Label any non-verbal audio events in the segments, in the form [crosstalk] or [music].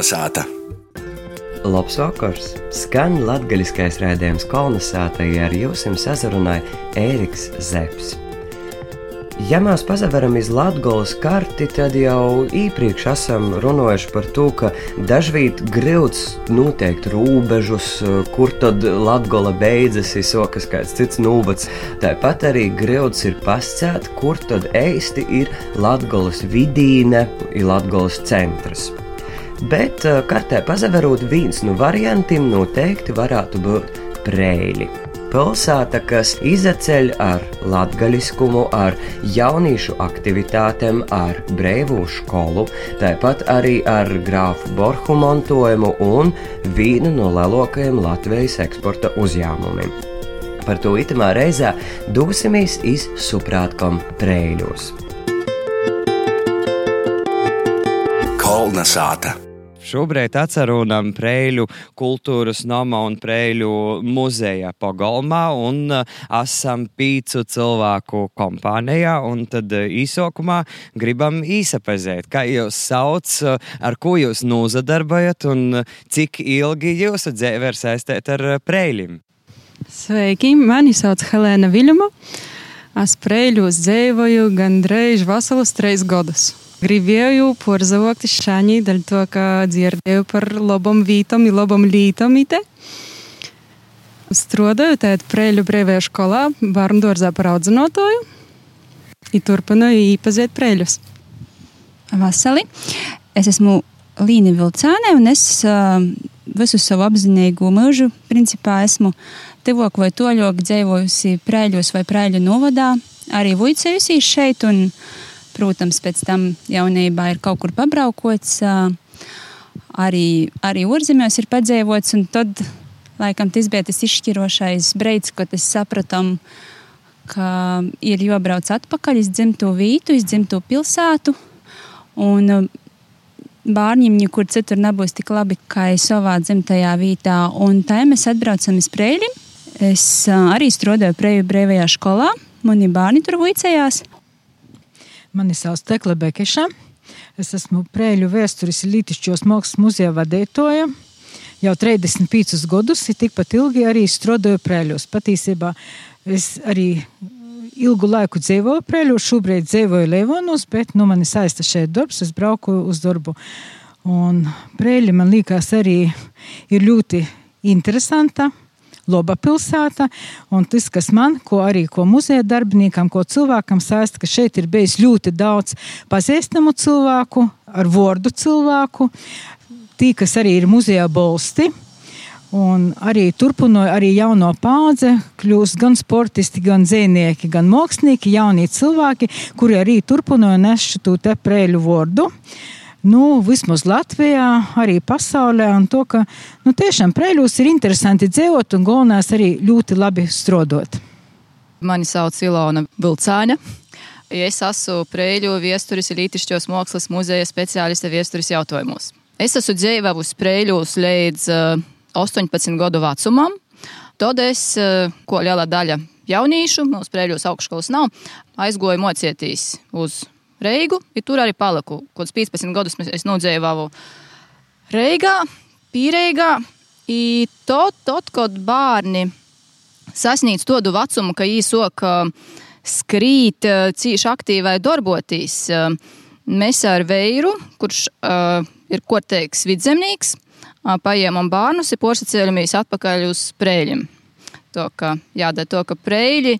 Kolnesāta! Labs vakars! Skan latgaļiskais rādījums kolonizētāji ar jums sazrunāja Ēriks Zepsi. Ja mēs pazaveram iz Latvijas karti, tad jau iepriekš esam runājuši par to, ka dažkārt grūts noteikt robežus, kur tad Latvija beidzas, ir sokas kāds cits nūvats. Tāpat arī grūts ir pascēt, kur tad īsti ir Latvijas vidīne, ir Latvijas centrs. Bet eh, kartē pazaverot viens no variantiem noteikti varētu būt prēļi pilsēta, kas izceļ ar latgaļiskumu, ar jauniešu aktivitātēm, ar brīvu skolu, tāpat arī ar grāfu borhu montojumu un vienu no lielākajiem Latvijas eksporta uzņēmumiem. Par to itamā reizē dosimies iz Suprātkom Prēļos. Kolna sāta! Šobrīd atcerunam Preļu kultūras nama un Preļu muzeja pagalmā un uh, esam pīcu cilvēku kompānijā. Un tad uh, īsokumā gribam īsapazēt, kā jūs sauc, uh, ar ko jūs nozadarbojat un cik ilgi jūsu dzīve ir saistīta ar Preļiem. Sveiki, mani sauc Helēna Viļuma. Es Preļos dzīvoju gandrīz veselus trīs gadus. Gribēju porzavokti šāņi, daļ to, ka dzirdēju par labam vītam, labam lītam ite. Strādāju tēt Preļu brīvajā skolā, bērnu dārzā par audzinotoju. I turpināju īpazīt Preļus. Vasali, es esmu Līna Vilcāne un es uh, visu savu apzinīgu mūžu principā esmu tuvāk vai toļok dzīvojusi Preļos vai Preļu novadā, arī vuicējusies šeit un uh, Protams, pēc tam jaunībā ir kaut kur pabraukots, arī, arī ārzemēs ir padzīvots, tad, laikam, tas bija tas izšķirošais brīdis, kad es sapratu, ka ir jābrauc atpakaļ uz dzimto vītu, uz dzimto pilsētu. Un bērniem nekur citur nebūs tik labi kā savā dzimtajā vietā. Un tā mēs atbraucam uz Prēļi. Es arī strādāju Prēļu brīvajā skolā. Mani bērni tur vicējās. Mani sauc Tekla Bekeša. Es esmu Prēļu vēstures Lītišķos mākslas muzeja vadītoja. Jau 35 gadus, ir tikpat ilgi arī strādāju Prēļos. Patiesībā es arī ilgu laiku dzīvoju Prēļos, šobrīd dzīvoju Levonos, bet nu, man ir saista šeit darbs, es braucu uz darbu. Un Prēļi man liekas arī ir ļoti interesanta laba pilsēta. Un tas, kas man, ko arī ko muzeja darbiniekam, ko cilvēkam saista, ka šeit ir bijis ļoti daudz pazīstamu cilvēku, ar vārdu cilvēku, tī, kas arī ir muzejā bolsti. Un arī turpināja arī jauno paudze, kļūst gan sportisti, gan zīmnieki, gan mākslinieki, jaunie cilvēki, kuri arī turpināja nest šo te prēļu vārdu. Uh, nu, vismaz Latvijā, arī pasaulē, to, ka nu, tiešām preļos ir interesanti dzīvot un galvenais arī ļoti labi strodot. Mani sauc Ilona Vilcāņa. Es esmu Prēļu viesturis Lītišķos mākslas muzeja speciāliste viesturis jautājumos. Es esmu dzīvojis Prēļos līdz uh, eh, 18 gadu vecumam. Tad es, uh, ko liela daļa jauniešu, mūsu Prēļos augšskolas nav, aizgoju mocieties uz Reigu, ja tur arī paliku. Kaut 15 gadus es nodzīvoju Reigā, Pīreigā. I tot, tot, kad bērni sasniedz to vecumu, ka īsok skrīt, cīši aktīvai darboties, mēs ar Veiru, kurš uh, ir korteiks vidzemnieks, paņēmām bērnus, ir porsaceļamies atpakaļ uz prēļiem. To, ka jādara to, ka prēļi,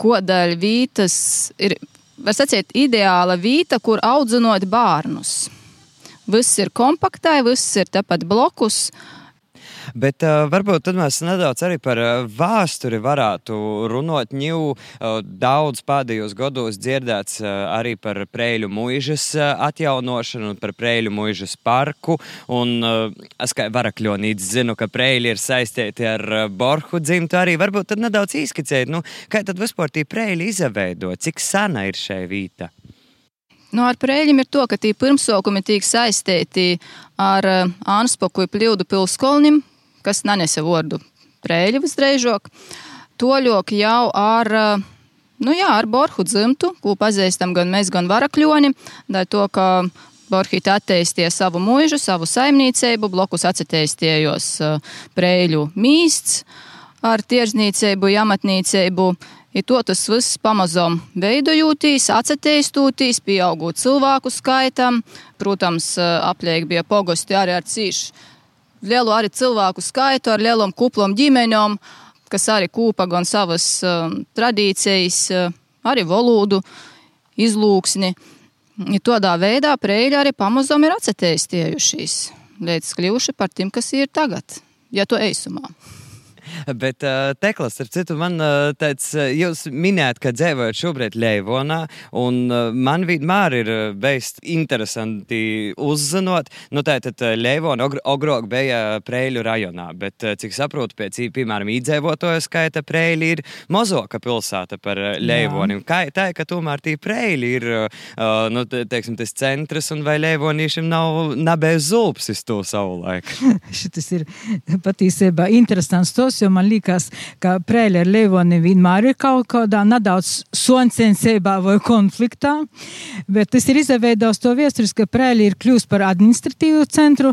kodaļ vītas ir var sacīt, ideāla vieta, kur audzinot bērnus. Viss ir kompaktai, viss ir tepat blokus. Bet uh, varbūt tad mēs nedaudz arī par uh, vēsturi varētu runāt. Ņū uh, daudz pēdējos gados dzirdēts uh, arī par Prēļu mūžas atjaunošanu, par Prēļu mūžas parku. Un uh, es kā varakļonīts zinu, ka Prēļi ir saistīti ar uh, Borhu dzimtu arī. Varbūt tad nedaudz izskicēt, nu, kā tad vispār tī Prēļi izveido, cik sena ir šai vīta? Nu, ar prēļiem ir to, ka tie pirmsākumi tiek saistīti ar Anspoku pļūdu pilskolnim, kas nanese vārdu prēļi visdrīzāk. Toļok jau ar, nu jā, ar Borhu dzimtu, ko pazīstam gan mēs, gan varakļoni, da to, ka Borhīti attīstīja savu mūžu, savu saimniecību, blokus attīstījos prēļu mīsts ar tiežniecību, amatniecību. Ir to tas viss pamazām veidojotīs, attīstoties, pieaugot cilvēku skaitam. Protams, apliek bija pogosti arī ar cīšu lielu arī cilvēku skaitu, ar lielām kuplām ģimeņām, kas arī kūpa gan savas uh, tradīcijas, uh, arī valodu, izlūksni. Ja tādā veidā preļi arī pamazām ir atsetējušies, līdz kļuvuši par tiem, kas ir tagad, ja to eisumā. [laughs] Bet, uh, Teklas, ar citu, man uh, teica, jūs minējat, ka dzīvojat šobrīd Leivonā, un uh, man vienmēr ir bijis interesanti uzzinot, nu, tātad Leivona ogr ogrok bija Preļu rajonā, bet, cik saprotu, pēc, piemēram, īdzīvotoju skaita Preļi ir mozoka pilsēta par Leivoni. Kā tā, ka tomēr tī Preļi ir, uh, nu, teiksim, tas centrs, un vai Leivoniešiem nav nabēs zulpsis to savu laiku? [laughs] Šitas ir patiesībā interesants tos, jo man liekas, ka Prēļa ar Leivoni vienmēr ir kaut kādā nedaudz soncensībā vai konfliktā, bet tas ir izveidojis to vēstures, ka Prēļa ir kļūst par administratīvu centru,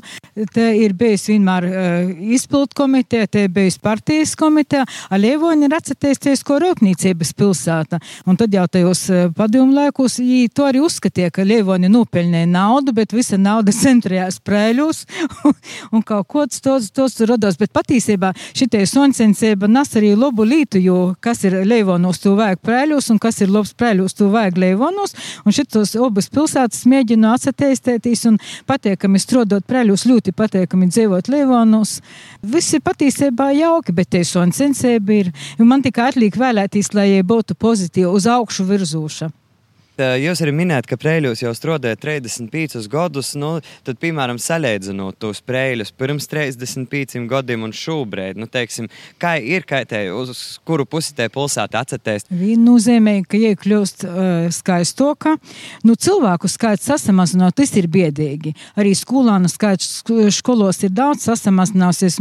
te ir bijis vienmēr uh, izpildu komiteja, te ir bijis partijas komiteja, Leivoni ir atcerēties, ko rūpniecības pilsēta, un tad jau tajos uh, padomu laikos viņi to arī uzskatīja, ka Leivoni nopelnīja naudu, bet visa nauda centrējās Prēļos, [laughs] un kaut ko tos, tos rados, bet patiesībā šitie sonsensība nes arī labu lītu, jo kas ir Leivonos, to vajag prēļos, un kas ir labs prēļos, to vajag Leivonos. Un šitos abas pilsētas mēģinu atsateistēties un patīkami strodot prēļos, ļoti patīkami dzīvot Leivonos. Viss ir patiesībā jauki, bet tie sonsensība ir. Man tikai atliek vēlēties, lai būtu pozitīvi uz augšu virzoša. Jūs arī minējāt, ka prēļos jau strādājat 35 gadus. Nu, tad, piemēram, salīdzinot tos prēļus pirms 35 gadiem un šobrīd, nu, teiksim, kā ir kaitēji, uz kuru pusi te pilsēta atcerēties? Viņa nozīmē, ka iekļūst uh, skaistoka. Nu, cilvēku skaits sasamazinot, tas ir biedīgi. Arī skolānu skaits skolos ir daudz sasamazināsies.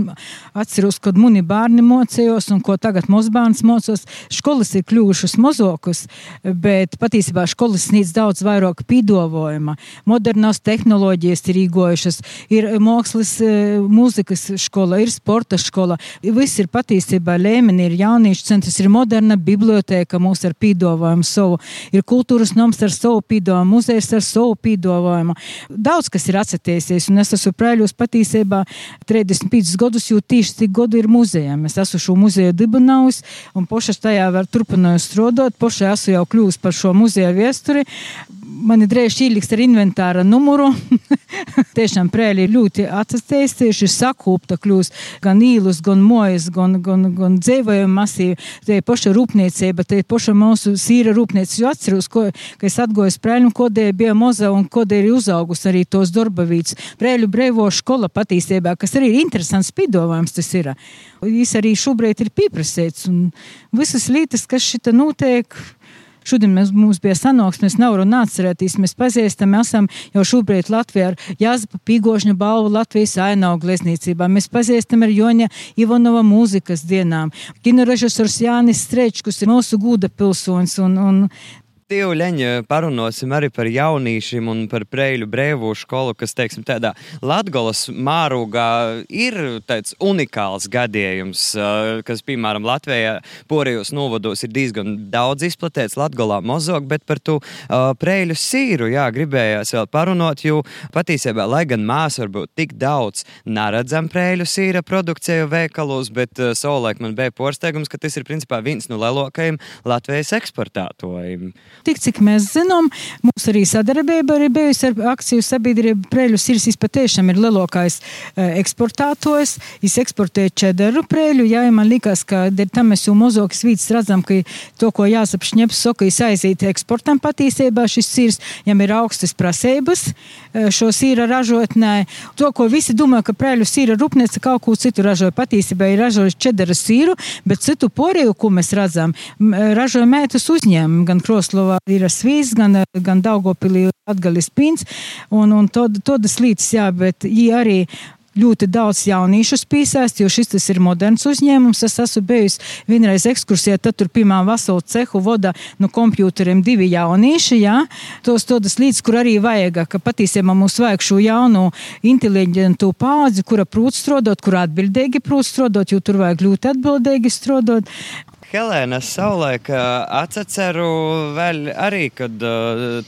Atceros, kad muni bērni mocījos un ko tagad mūsu bērns mocos. Skolas ir kļuvušas mozokas, bet patiesībā skolas skolas sniedz daudz vairāk pīdolojuma, modernās tehnoloģijas ir īgojušas, ir mākslas, e, mūzikas skola, ir sporta skola. Viss ir patiesībā līmenī, ir jauniešu centrs, ir moderna biblioteka mūs ar pīdolojumu savu, ir kultūras noms ar savu pīdolojumu, muzejs ar savu pīdolojumu. Daudz kas ir atcerēties, un es esmu prēļos patiesībā 35 gadus, jo tieši cik gadu ir muzejam. Es esmu šo muzeju dibinājusi, un pošas tajā var turpināt strādāt, pošai esmu jau kļūst par šo muzeju vietu vēsturi. Man ir drēbs īliks ar inventāra numuru. [laughs] Tiešām prēļi ir ļoti atsaistieši, sakūpta kļūst gan īlus, gan mojas, gan, gan, gan dzēvējuma masīvi. Te ir paša rūpniecība, te ir paša mūsu sīra rūpniecība. Jo atceros, ko, ka es atgoju prēļu, kodē bija moza un kodē ir uzaugus arī tos darbavīts. Prēļu brēvo skola patīstībā, kas arī ir interesants pidovājums tas ir. Viņš arī šobrīd ir pieprasīts un visas lietas, kas šita notiek. Šodien mēs, mums bija sanāksmes, nav runa atcerēties. Mēs pazīstam, esam jau šobrīd Latvijā ar Jāzpa Pīgošņa balvu Latvijas ainavu glezniecībā. Mēs pazīstam ar Joņa Ivanova mūzikas dienām. Kinorežisors Jānis Strečkus ir mūsu gūda pilsonis un, un Divu leņu parunāsim arī par jaunīšiem un par preļu brēvu skolu, kas, teiksim, tādā Latgolas mārūgā ir tāds unikāls gadījums, kas, piemēram, Latvijā porijos novados ir diezgan daudz izplatīts, Latgolā mozog, bet par to uh, preļu sīru, jā, gribējās vēl parunot, jo patiesībā, lai gan mēs varbūt tik daudz neredzam preļu sīra produkciju veikalos, bet uh, savulaik man bija porsteigums, ka tas ir principā viens no lielākajiem Latvijas eksportētājiem. Tik cik mēs zinām, mums arī sadarbība arī bijusi ar akciju sabiedrību. Preļu sirs patiešām ir lielākais uh, eksportētājs. Viņš eksportē čederu preļu. Jā, man liekas, ka tam mēs jau mozokis vīds redzam, ka to, ko jāsap šņeps, soka, viņš aiziet eksportam patiesībā. Šis sirs, jam ir augstas prasības uh, šo sīra ražotnē. To, ko visi domā, ka preļu sīra rūpnīca kaut ko citu ražoja, patiesībā ir ražojuši čederu sīru, bet citu poriju, ko mēs redzam, ražoja mētas uzņēmumu gan Kroslova ir svīts, gan, gan Daugopilī atgalis pins, un, un to, todas līdz, jā, bet viņi arī ļoti daudz jauniešus piesaist, jo šis ir moderns uzņēmums. Es esmu bijusi vienreiz ekskursijā, tad tur piemēram veselu cehu vada no kompjūteriem divi jaunieši. Jā. Tos todas līdz, kur arī vajag, ka patiesībā mums vajag šo jaunu inteliģentu paudzi, kura prūt strādāt, kura atbildīgi prūt strādāt, jo tur vajag ļoti atbildīgi strādāt. Helēna, es savulaik atceru vēl arī, kad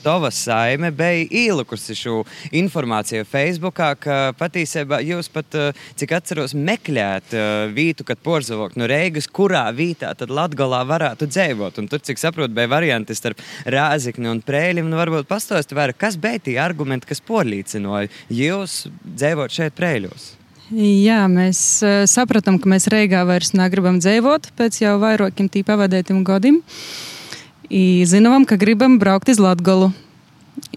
tava saime bija ielikusi šo informāciju Facebookā, ka patiesībā jūs pat, cik atceros, meklējat uh, vītu, kad porzavok no Reigas, kurā vītā tad Latgolā varētu dzīvot. Un tur, cik saprotu, bija varianti starp Rāzikni un Prēļiem. Nu, varbūt pastāsti vairāk, kas bija tie argumenti, kas porlīcinoja jūs dzīvot šeit Prēļos? Jā, mēs sapratām, ka mēs Reigā vairs negribam dzīvot pēc jau vairākiem tī pavadētiem gadiem. Zinām, ka gribam braukt uz.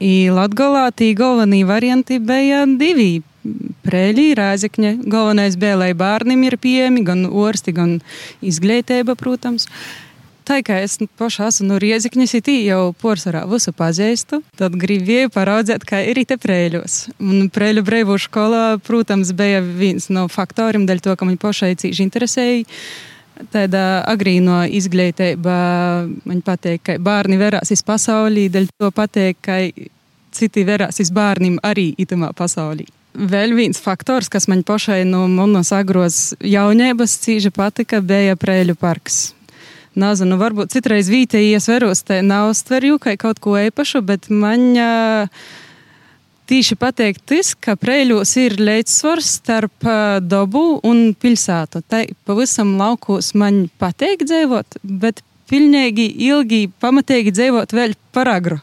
I Latgolā tī galvenie varianti bija divi. Prēļī, Rēzekņa. Galvenais bija, lai bērniem ir pieejami gan orsti, gan izglītība, protams. Uh, tā kā es pašā esmu no Riezikņas, it jau porcelāna visu pazīstu, tad gribēju paraudzēt, kā ir te prēļos. Un prēļu brīvu skolā, protams, bija viens no faktoriem, dēļ to, ka man pašai cīši interesēja. Tāda agrīno izglītība, man patīk, ka bērni verās iz pasaulī, dēļ to patīk, ka citi verās iz bērniem arī itamā pasaulī. Vēl viens faktors, kas man pašai no manas agros jaunības cīži patika, bija prēļu parks Nezinu, nu, varbūt citreiz vītējies veros, te nav stverju kā kaut ko īpašu, bet man tīši pateikt tas, ka Prēļos ir līdzsvars starp dabu un pilsētu. Tā pavisam laukos man patīk dzīvot, bet pilnīgi ilgi pamatīgi dzīvot vēl par agru.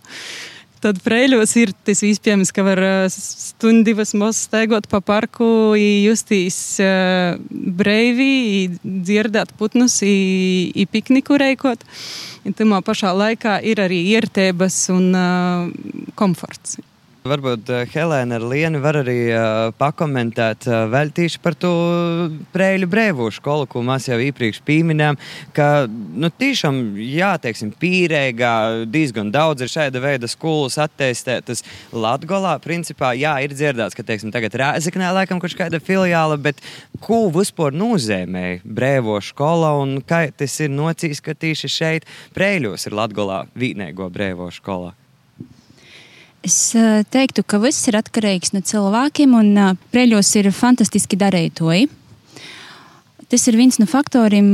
Tad prēļos ir tas iespējams, ka var stundu divas maz staigot pa parku, justīs uh, breivi, dzirdēt putnus, i pikniku reikot. Un tamā pašā laikā ir arī iertēbas un uh, komforts. Varbūt uh, Helēna ar Lienu var arī uh, pakomentēt uh, vēl tieši par to prēļu brēvu skolu, ko mēs jau iepriekš pieminējām, ka, nu, tiešām, jā, teiksim, pīrēgā diezgan daudz ir šāda veida skolas attīstētas Latgolā. Principā, jā, ir dzirdēts, ka, teiksim, tagad Rēzeknē laikam kaut kāda filiāla, bet ko vispār nozīmē brēvo skola un kā tas ir nocīs, ka tieši šeit prēļos ir Latgolā vīnēgo brēvo skola? Es teiktu, ka viss ir atkarīgs no cilvēkiem, un preļos ir fantastiski darītoji. Tas ir viens no faktoriem,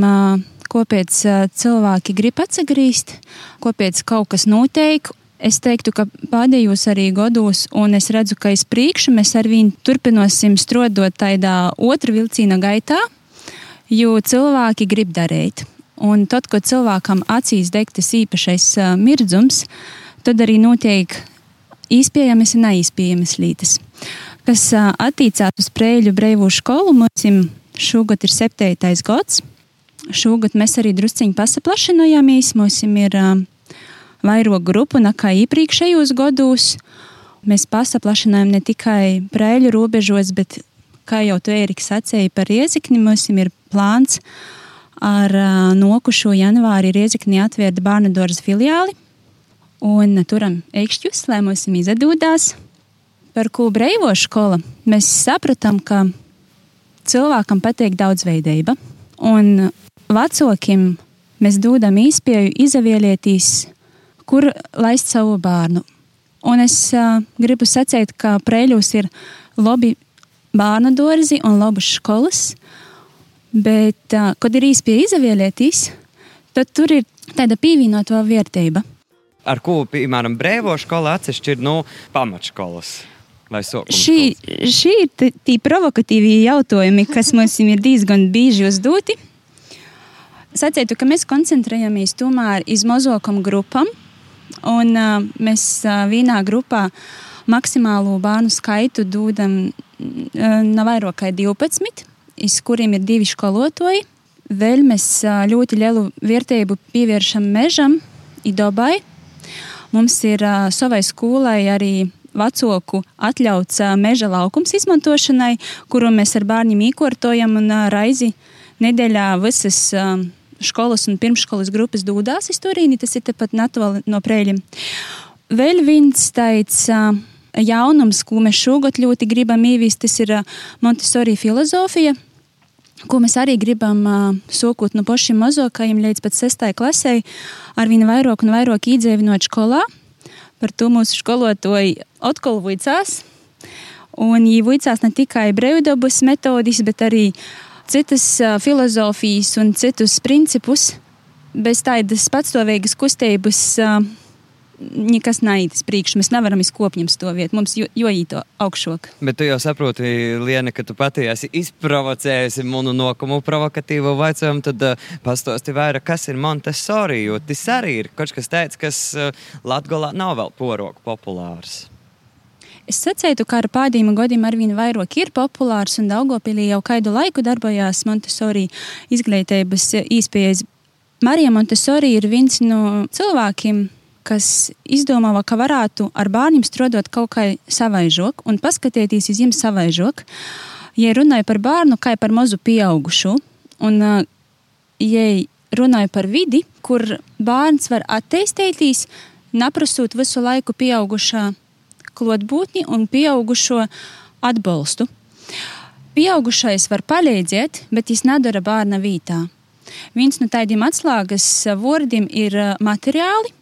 kāpēc cilvēki grib atsagrīzt, kāpēc kaut kas notiek. Es teiktu, ka pēdējos arī gados, un es redzu, ka aiz priekšu mēs ar viņu turpināsim strādāt tādā otrā vilciena gaitā, jo cilvēki grib darīt. Un tad, kad cilvēkam acīs deg tas īpašais mirdzums, tad arī notiek izpējamas un neizpējamas lietas. Kas attiecās uz Prēļu Breivu skolu, mums šogad ir septītais gads. Šogad mēs arī drusciņi pasaplašinājāmies. Mums ir vairāk grupu nekā iepriekšējos gados. Mēs pasaplašinājām ne tikai Prēļu robežos, bet, kā jau tu Ēriks sacēji par Riezikni, mums ir plāns ar nokušo janvāri Riezikni atvērt bērnu dārza filiāli un turam eikšķus, lai mums izdodās. Par ko brīvo skola mēs sapratām, ka cilvēkam patīk daudzveidība, un vecākiem mēs dodam īspēju izavielieties, kur laist savu bērnu. Un es uh, gribu sacīt, ka prēļos ir labi bērnu dārzi un labas skolas, bet, uh, kad ir īspēja izavielieties, tad tur ir tāda pievienotā vērtība ar ko, piemēram, brīvo skola atsevišķi ir nu, pamatskolas. Šī, šī ir tie provokatīvie jautājumi, kas mums ir diezgan bieži uzdoti. Sacītu, ka mēs koncentrējamies tomēr uz mazākām grupām, un uh, mēs uh, vienā grupā maksimālo bērnu skaitu dodam uh, nav vairāk kā 12, iz kuriem ir divi skolotāji. Vēl mēs uh, ļoti lielu vērtību pievēršam mežam, dabai, Mums ir uh, savai skolai arī vecāku atļauts uh, meža laukums izmantošanai, kuru mēs ar bērniem īkortojam un uh, raizi nedēļā visas. Uh, Skolas un pirmsskolas grupas dūdās iz Turīni, tas ir tepat netālu no prēļiem. Vēl viens tāds uh, jaunums, ko mēs šogad ļoti gribam ieviest, tas ir Montesori filozofija ko mēs arī gribam uh, sokot no pašiem mazākajiem līdz pat sestai klasē, ar vien vairāk un vairāk iedzīvinot skolā. Par to mūsu skolotāji atkal vicās. Un viņi vicās ne tikai brīvdabas metodis, bet arī citas uh, filozofijas un citus principus. Bez tādas patstāvīgas kustības uh, nekas naidas priekš. Mēs nevaram izkopņam stāvēt. Mums jo, jo īto augšok. Bet tu jau saproti, Liena, ka tu pati esi izprovocējusi manu nokumu provokatīvo vaicojumu, tad uh, pastāsti vairāk, kas ir Montesori, jo tas arī ir kaut kas tāds, kas uh, Latgolā nav vēl poroku populārs. Es sacītu, ka ar pēdējiem gadiem arvien vairāk ir populārs un Daugopilī jau kādu laiku darbojās Montesori izglītības īspējas. Marija Montesori ir viens no cilvēkiem, kas izdomā, ka varētu ar bērniem strādāt kaut kā savaižok un paskatīties uz viņiem savaižok. Ja runāju par bērnu, kā par mazu pieaugušu, un ja runāju par vidi, kur bērns var attīstīties, neprasot visu laiku pieaugušā klotbūtni un pieaugušo atbalstu. Pieaugušais var palīdzēt, bet viņš nedara bērna vietā. Viens no tādiem atslēgas vārdiem ir materiāli,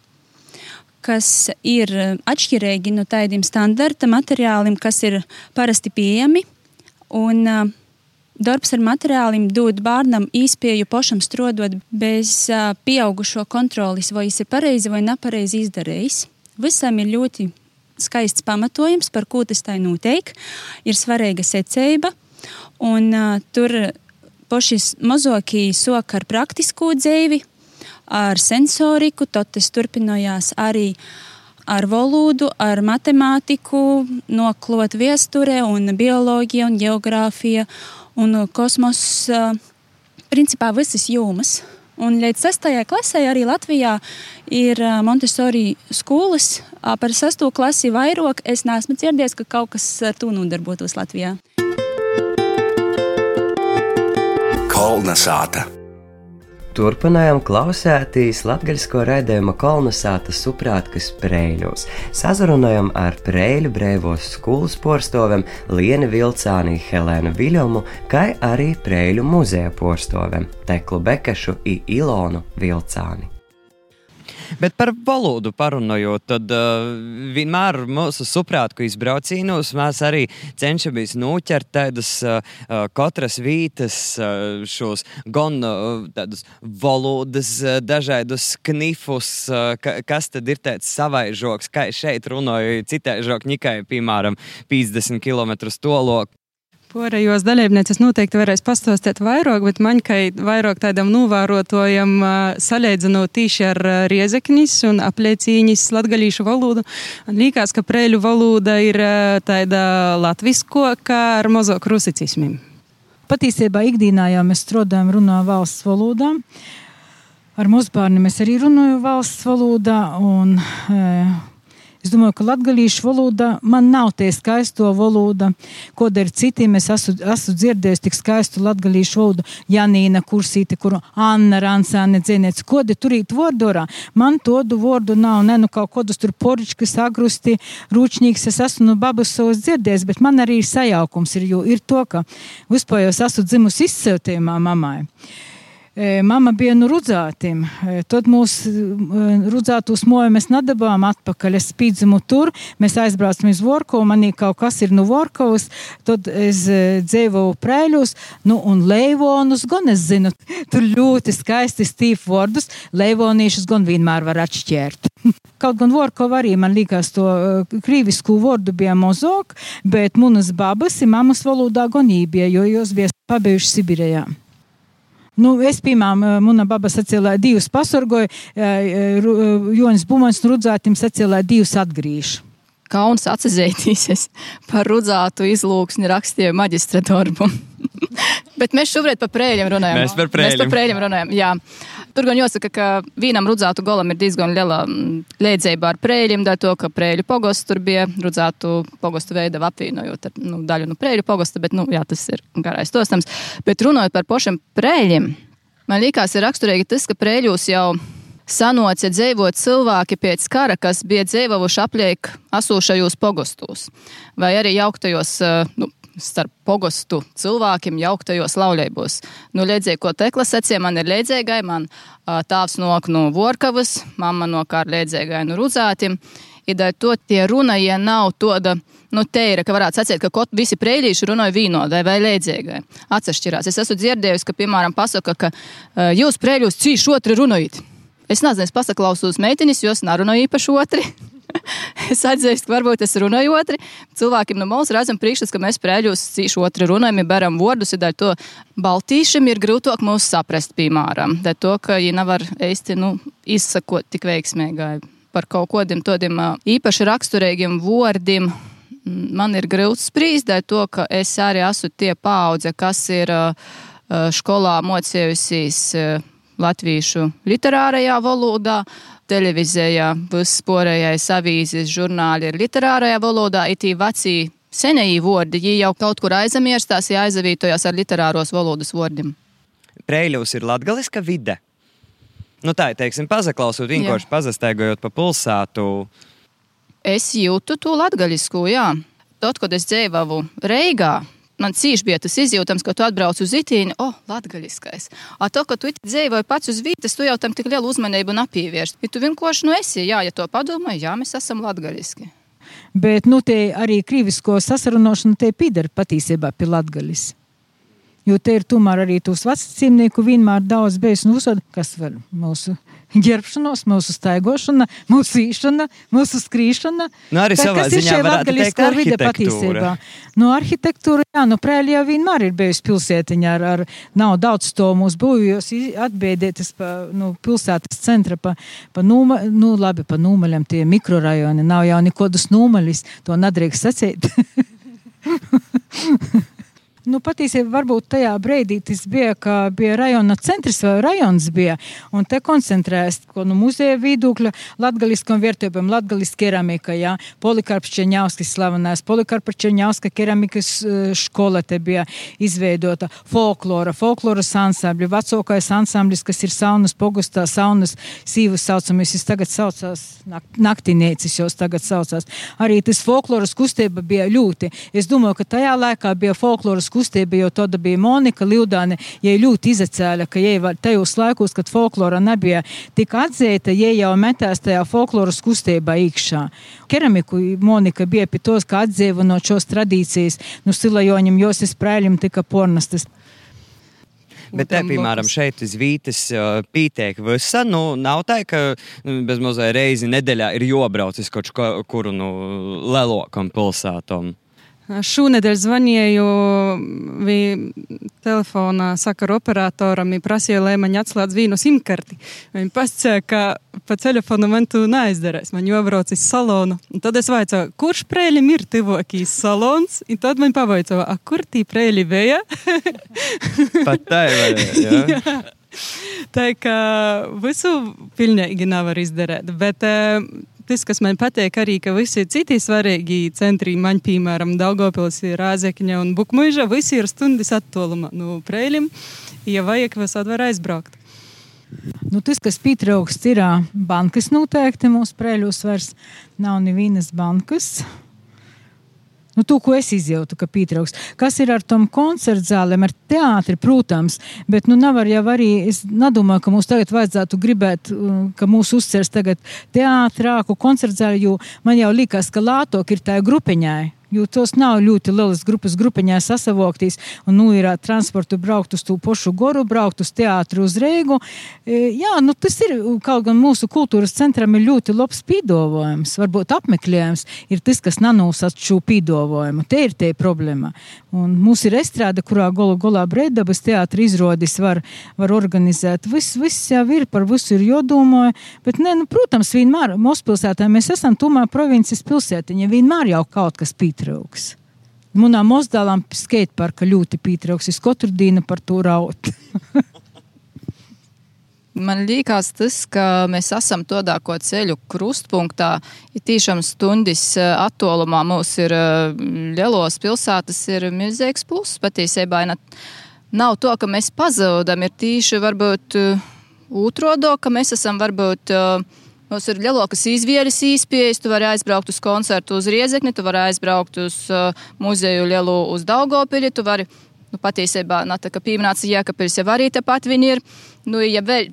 kas ir eh, atšķirīgi no tādiem standarta materiāliem, kas ir parasti pieejami. Un, uh, Darbs ar materiāliem dod bērnam īspēju pašam strādāt bez uh, pieaugušo kontrolis, vai viņš ir pareizi vai nepareizi izdarījis. Visam ir ļoti skaists pamatojums, par ko tas tā notiek. Ir svarīga secība, un uh, tur paši mazākie soka ar praktisko dzīvi, ar sensoriku, tad tas turpinājās arī ar valodu, ar matemātiku, noklot viesture un bioloģija un geogrāfija un kosmos, principā visas jomas. Un līdz 6. klasē arī Latvijā ir Montesori skolas. Par 6. klasi vairāk es neesmu dzirdējis, ka kaut kas ar to nodarbotos Latvijā. Kolna sāta. Turpinājām klausēties latgaļsko raidījuma kolonizāta suprātkas prēļos. Sazarunājam ar prēļu brēvos skolas porstoviem Lienu Vilcāni, Helēnu Viļomu, kā arī prēļu muzeja porstoviem Teklu Bekašu un Ilonu Vilcāni. Bet par valodu parunājot, tad uh, vienmēr mūsu suprātku izbraucīnos mēs arī cenšamies noķert tādas uh, katras vītas, uh, šos gan uh, tādus valodas, uh, dažādus knifus, uh, ka, kas tad ir tāds savaižoks, kā šeit runāju, citai žokņikai, piemēram, 50 km tolok. Porejos dalībnieces noteikti varēs pastāstīt vairāk, bet man kā vairāk tādam novērotojam salīdzinot tīši ar riezeknis un apliecīņas latgalīšu valodu. Man liekas, ka prēļu valoda ir tāda latvisko, kā ar mazāk rusicismiem. Patiesībā ikdienā jau mēs strādājam runā valsts valodā. Ar mūzbārni mēs arī runājam valsts valodā. Un, e, Es domāju, ka latviešu valoda man nav tie skaisto valoda, ko dara citiem. Es esmu, esmu dzirdējis tik skaistu latviešu valodu, Janīna Kursīte, kuru Anna Ransāne dzinēts. Ko de turīt vordorā? Man todu vārdu nav, ne nu kaut kodus tur poričkas, agrusti, rūčņīgs. Es esmu no babas savas dzirdējis, bet man arī ir sajaukums, ir, jo ir to, ka vispār jau esmu dzimusi izcēltījumā mammai. Mama bija no rudzātiem. Tad mūsu rudzātos moju mēs nedabām atpakaļ. Es spīdzumu tur, mēs aizbraucam uz Vorkovu, manī kaut kas ir no Vorkovas, tad es dzīvoju prēļos, nu un leivonus gan es zinu. [laughs] Tur ļoti skaisti stīvi vārdus, leivonīšus gan vienmēr var atšķērt. [laughs] Kaut gan Vorkova arī man liekas to krīvisku vārdu bija mozok, bet munas babas ir mamas valodā gonībie, jo jos bija pabijuši Sibirijā. Nu, es, piemēram, mana baba sacīlā divus pasorgoju, Jonas Bumans rudzātim sacīlā divus atgrīšu. Kauns atsazētīsies par rudzātu izlūksni rakstīju maģistra darbu. [laughs] Bet mēs šobrīd par prēļiem runājam. Mēs par prēļiem. Mēs par prēļiem runājam, jā. Tur gan jāsaka, ka vienam rudzātu golam ir diezgan liela mm, liedzība ar prēļiem, dēļ to, ka prēļu pogosts tur bija rudzātu pogostu veidu apvienojot ar nu, daļu no prēļu pogosta, bet, nu, jā, tas ir garais tostams. Bet runājot par pašiem prēļiem, man liekas, ir raksturīgi tas, ka prēļos jau sanoca dzīvot cilvēki pēc kara, kas bija dzīvojuši apliek asūšajos pogostos, vai arī jauktajos, nu, starp pogostu cilvēkiem jauktajos laulībos. Nu, liedzēja, ko tekla sacīja, man ir liedzēgai, man tāvs nok no Vorkavas, mamma no kā liedzēgai no Rudzātim. Idai to tie runa, ja nav toda, nu, teira, ka varētu sacīt, ka kaut visi preilīši runāja vīnodai vai lēdzēgai. Atsašķirās. Es esmu dzirdējusi, ka, piemēram, pasaka, ka uh, jūs preļos cīši otri runājat. Es nezinu, es pasaklausos meitenis, jo es nerunāju īpaši otri. [laughs] [laughs] es atzīstu, ka varbūt es runāju otri. Cilvēkiem no malas redzam priekšstats, ka mēs prēļos cīši otri runājam, beram vārdus, ir to baltīšiem ir grūtāk mūs saprast, piemēram. Dēļ to, ka viņi nevar īsti nu, izsakot tik veiksmīgi par kaut kādiem tādiem īpaši raksturīgiem vārdiem. Man ir grūti spriest, to, ka es arī esmu tie paudze, kas ir skolā mocījusies latviešu literārajā valodā, televīzijā, visporējais avīzes, žurnāli ir literārajā valodā, it vecī senēji vārdi, viņi jau kaut kur aizmirstās, ja aizavītojās ar literāros valodas vārdiem. Preļus ir latgaliska vide. Nu tā, teiksim, pazaklausot, vienkārši pazastēgojot pa pilsētu. Es jūtu to latgaļisku, jā. Tad, kad es dzīvoju Reigā, man cīši bija tas izjūtams, ka tu atbrauc uz itīni, o, oh, latgaļiskais. A to, ka tu dzīvoji pats uz vietas, tu jau tam tik lielu uzmanību nepievērst. Ja tu vienkārši nu esi, jā, ja to padomā, jā, mēs esam latgaļiski. Bet, nu, arī krīvisko sasarunošana te pieder patiesībā pie latgaļas. Jo te ir tomēr arī tūs vecāku vienmēr daudz bijis un uzsver, kas var mūsu ģērbšanos, mūsu staigošana, mūsu īšana, mūsu skrīšana. Nu, arī savā ziņā varētu teikt vide arhitektūra. patiesībā? Nu, arhitektūra, jā, nu, prēļi jau vienmēr ir bijusi pilsētiņa ar, ar nav daudz to mūsu būvjos atbēdētas pa, nu, pilsētas centra pa, pa nūma, nu, labi, pa nūmaļam tie mikrorajoni, nav jau nekodus nūmaļis, to nedrīkst sacīt. [laughs] Nu, patiesībā varbūt tajā brīdī tas bija, ka bija rajona centrs vai rajons bija, un te koncentrējas, ko no muzeja viedokļa, latgaliskam vērtībām, latgaliska keramika, jā, Polikarps Čeņauskis slavenais, Polikarpa Čeņauska keramikas eh, škola te bija izveidota, folklora, folkloras ansambļi, vecākais ansamblis, kas ir saunas pogustā, saunas sīvas saucamies, es tagad saucās, nak naktinēcis jos tagad saucās. Arī tas folkloras kustība bija ļoti. Es domāju, ka tajā laikā bija folkloras kustība, jo tad bija Monika Liudāne, ja ļoti izacēla, ka jai tajos laikos, kad folklora nebija tik atzīta, jai jau metās tajā folkloras kustībā iekšā. Keramiku Monika bija pie tos, ka atdzīva no šos tradīcijas, nu silajoņam, jos es prēļim tika pornastas. Bet, te, piemēram, šeit uz vītas pītiek visa. Nu, nav tā, ka nu, bez mazliet reizi nedēļā ir jobrauc uz kaut kuru nu, lielākam pilsētam. Šonadēļ zvanīju telefonā sakaru operatoram un prasīju, lai man atslēdz vīnu simkarti. Viņi pasaka, ka pa telefonu man tu neaizdarēs, man jābrauc uz salonu. Un tad es vaicāju, kurš prēļim ir tuvākīs salons? Un tad man pavaicāja, a kur tī prēļi bija? Pat tā ir. Tā kā visu pilnīgi nevar izdarīt. Bet uh, tas, kas man patīk, arī ka visi citi svarīgi centri, man piemēram, Daugopils, Rāzekņa un Bukmuiža, visi ir stundas attālumā no Preilim. Ja vajag, visādi var aizbraukt. Nu, tas, kas pietrūkst, ir bankas noteikti mūsu prēļos vairs nav nevienas bankas. Nu, to, ko es izjūtu, ka pietrūks. Kas ir ar tom koncertu zālēm, ar teātri, protams, bet nu nav jau arī, es nedomāju, ka mums tagad vajadzētu gribēt, uh, ka mūs uzcers tagad teātrāku koncertu zāli, jo man jau likās, ka lātok ir tā grupiņai. Jo tos nav ļoti lielas grupas, grupiņā sasavoktīs, un nu ir ā, transportu braukt uz to pašu goru, braukt uz teātru uz Reigu. E, jā, nu tas ir, kaut gan mūsu kultūras centram ir ļoti labs pīdovojums, varbūt apmeklējums ir tas, kas nanosat šo pīdovojumu. Te ir tie problēma. Un mums ir estrāde, kurā golu golā breidabas teātra izrādis var, var organizēt. Viss, viss jau ir, par visu ir jodomāja, bet, ne, nu, protams, vienmēr mūsu pilsētā mēs esam tomēr provinces pilsētiņa, vienmēr jau kaut kas pītrauks. Manā mozdālām skateparka ļoti pītrauks, es katru dienu par to raut. [laughs] Man liekas, tas, ka mēs esam tādā ko ceļu krustpunktā, ir tiešām stundas eh, attālumā. Mums ir eh, lielos pilsētas, ir milzīgs pluss patiesībā. Nav to, ka mēs pazudam, ir tīši varbūt eh, Utrodo, ka mēs esam varbūt. Uh, Mums ir lielākas izvēles, īspējas. Tu vari aizbraukt uz koncertu uz Riezekni, tu vari aizbraukt uz uh, muzeju lielu uz Daugopili, tu vari, nu, patiesībā, nā, tā kā pieminēts Jēkabils jau arī tepat viņi ir. Nu, ja vēl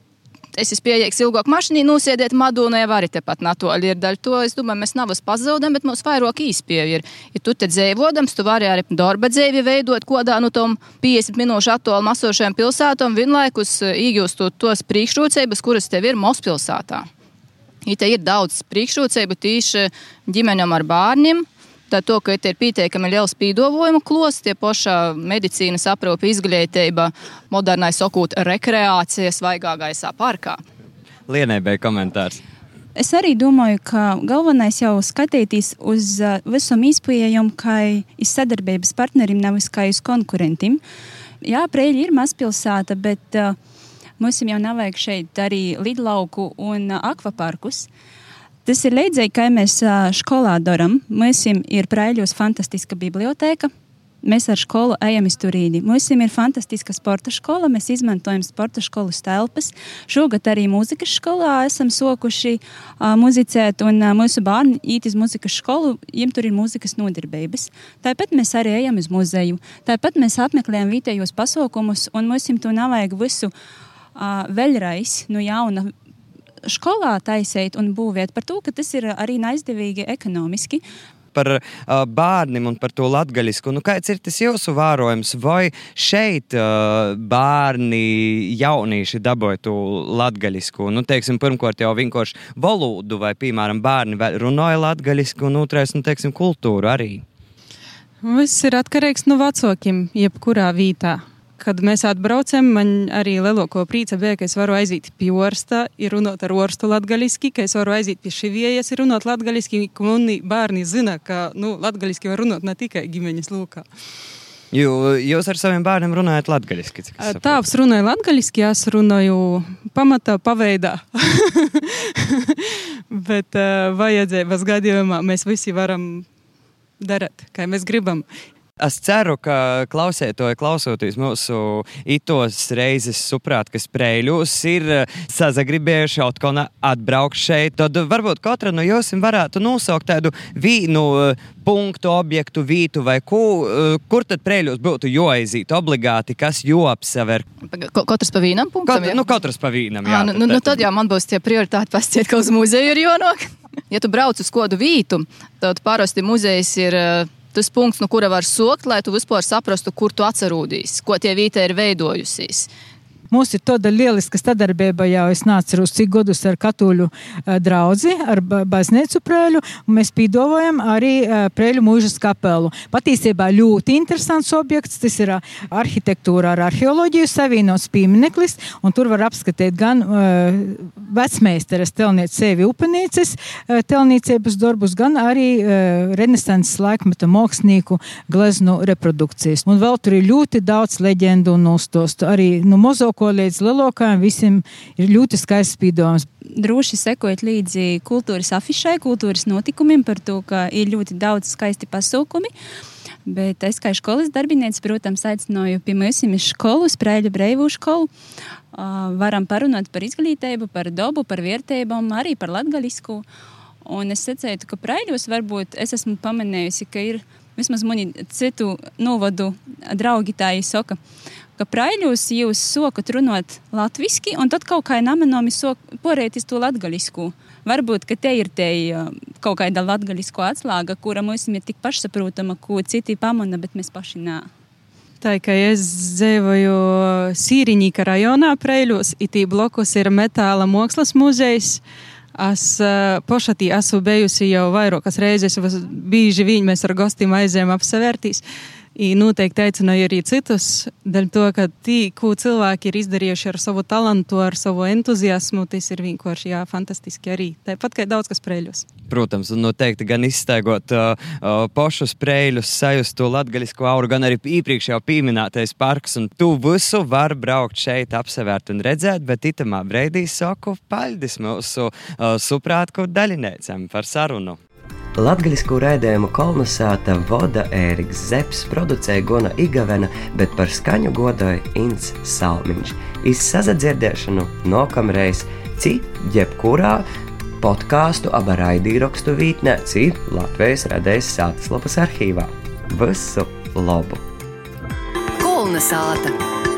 es esmu pieejams ilgāk mašīnā, nosēdiet Madonā, jau arī tepat natoļi ir daļa. To es domāju, mēs nav pazudām, bet mums vairāk īspēja ir. Ja tu te dzīvodams, tu vari arī darba dzīvi veidot kodā no tom 50 minūšu attālumu esošajām pilsētām, vienlaikus iegūstot tos priekšrocības, kuras tev ir Mospilsētā. Ja te ir daudz priekšrocību tīši ģimenēm ar bērniem. Tā to, ka ir pietiekami liels pīdolojuma klos, tie pašā medicīnas aprūpe, izglītība, modernais okūt, rekreācija svaigā gaisā parkā. Lienai bija komentārs. Es arī domāju, ka galvenais jau skatīties uz visam izpējām, kā iz sadarbības partnerim, nevis kā uz konkurentiem. Jā, Prēļi ir mazpilsēta, bet uh, Mums jau nav vajag šeit arī lidlauku un akvaparkus. Tas ir līdzīgi, kā mēs skolā darām. Mums ir Prēļos fantastiska biblioteka. Mēs ar skolu ejam uz turīni. Mums ir fantastiska sporta skola. Mēs izmantojam sporta skolas telpas. Šogad arī mūzikas skolā esam sokuši uh, muzicēt, un uh, mūsu bērni īt uz mūzikas skolu, viņiem tur ir mūzikas nodarbības. Tāpat mēs arī ejam uz muzeju. Tāpat mēs apmeklējam vietējos pasaukumus, un mums to nav vajag visu vēlreiz no jauna skolā taisīt un būvēt par to, ka tas ir arī naizdevīgi ekonomiski par uh, bērniem un par to latgaļisku. Nu, kāds ir tas jūsu vērojums? Vai šeit uh, bērni, jaunieši dabūja to latgaļisku? Nu, teiksim, pirmkārt jau vienkārši valodu, vai, piemēram, bērni runāja latgaļisku, un otrais, nu, teiksim, kultūru arī. Viss ir atkarīgs no vecākiem, jebkurā vītā kad mēs atbraucam, man arī lielāko prīca bija, ka es varu aiziet pie orsta, ir runāt ar orstu latgaliski, ka es varu aiziet pie šiviejas, ir runāt latgaliski, mani bērni zina, ka, nu, latgaliski var runāt ne tikai ģimeņas lūkā. Jū, jūs ar saviem bērniem runājat latviešu? Tāps runāja latviešu, es runāju pamatā, paveidā. [laughs] Bet uh, vajadzības gadījumā mēs visi varam darīt, kā mēs gribam. Es ceru, ka klausētoji, klausoties mūsu itos reizes suprāt, ka sprēļos ir eh, sazagribējuši kaut ko atbraukt šeit, tad varbūt katra no jums varētu nosaukt tādu vīnu eh, punktu, objektu, vītu vai ko, eh, kur tad prēļos būtu jāaiziet obligāti, kas joapsever. Katrs pa vīnam punktam? Kaut, nu, katrs pa vīnam, jā. À, nu, nu, nu, tad jau man būs tie prioritāti pastiet, ka uz muzeju ir jonok. [laughs] Ja tu brauc uz kodu vītu, tad parasti muzejs ir tas punkts, no kura var sokt, lai tu vispār saprastu, kur tu atcerūdīsi, ko tie vītē ir veidojusies. Mums ir tāda lieliska sadarbība jau, es neatceros, cik gadus ar katoļu uh, draugu, ar baznīcu prēļu, mēs pīdovojam arī uh, prēļu mūžas kapelu. Patiesībā ļoti interesants objekts, tas ir uh, arhitektūra ar arheoloģiju savienots piemineklis, un tur var apskatīt gan uh, vecmeistaras telnieces sevi upenīces, uh, telniecības darbus, gan arī uh, renesanses laikmeta mākslinieku gleznu reprodukcijas. Un vēl tur ir ļoti daudz leģendu un uztostu. Arī nu, mozo lielāko līdz lielākajam visam ir ļoti skaists spīdojums. Droši sekojot līdzi kultūras afišai, kultūras notikumiem par to, ka ir ļoti daudz skaisti pasaukumi. Bet es kā skolas darbinieks, protams, aicināju pie mums uz skolu, Sprēļu Breivu skolu. Uh, varam parunāt par izglītību, par dabu, par vērtībām, arī par latgaļisku. Un es secēju, ka Prēļos varbūt es esmu pamanījusi, ka ir vismaz mani citu novadu draugi tā īsaka. Ka praļļos jūs sokat runāt latviski, un tad kaut kā namenomi sok porētis to latgaļisku. Varbūt, ka te ir te kaut kāda latgaļisko atslāga, kura mums ir tik pašsaprotama, ko citi pamana, bet mēs paši nā. Tā kā es dzīvoju Sīriņīka rajonā, Preļos, itī blokus ir metāla mākslas muzejs. Es uh, pašatī esmu bijusi jau vairākas reizes, bieži viņi mēs ar gostiem aizējām apsevērtīs. Uh, noteikti aicināju arī citus, dēļ to, ka tī, ko cilvēki ir izdarījuši ar savu talantu, ar savu entuziasmu, tas ir vienkārši jā, fantastiski arī. Tāpat kā daudz kas prēļos. Protams, un noteikti gan izstaigot uh, uh, pošu sprēļus, sajust to latgaļisko auru, gan arī iepriekš jau pieminētais parks, un tu visu var braukt šeit, apsevērt un redzēt, bet itamā breidī saku paļdis mūsu uh, suprātku daļiniecam par sarunu. Latvijas raidījumu kolonizēta Voda Ēriks Zepes producēja Gona Igavena, bet par skaņu godoja Inns Salmiņš. Izsazadzirdēšanu nākamreiz, cik jebkurā podkāstu aba raidīrakstu vītnē, cik Latvijas radējas sātaslapas arhīvā. Visu labu! Kolnesāta!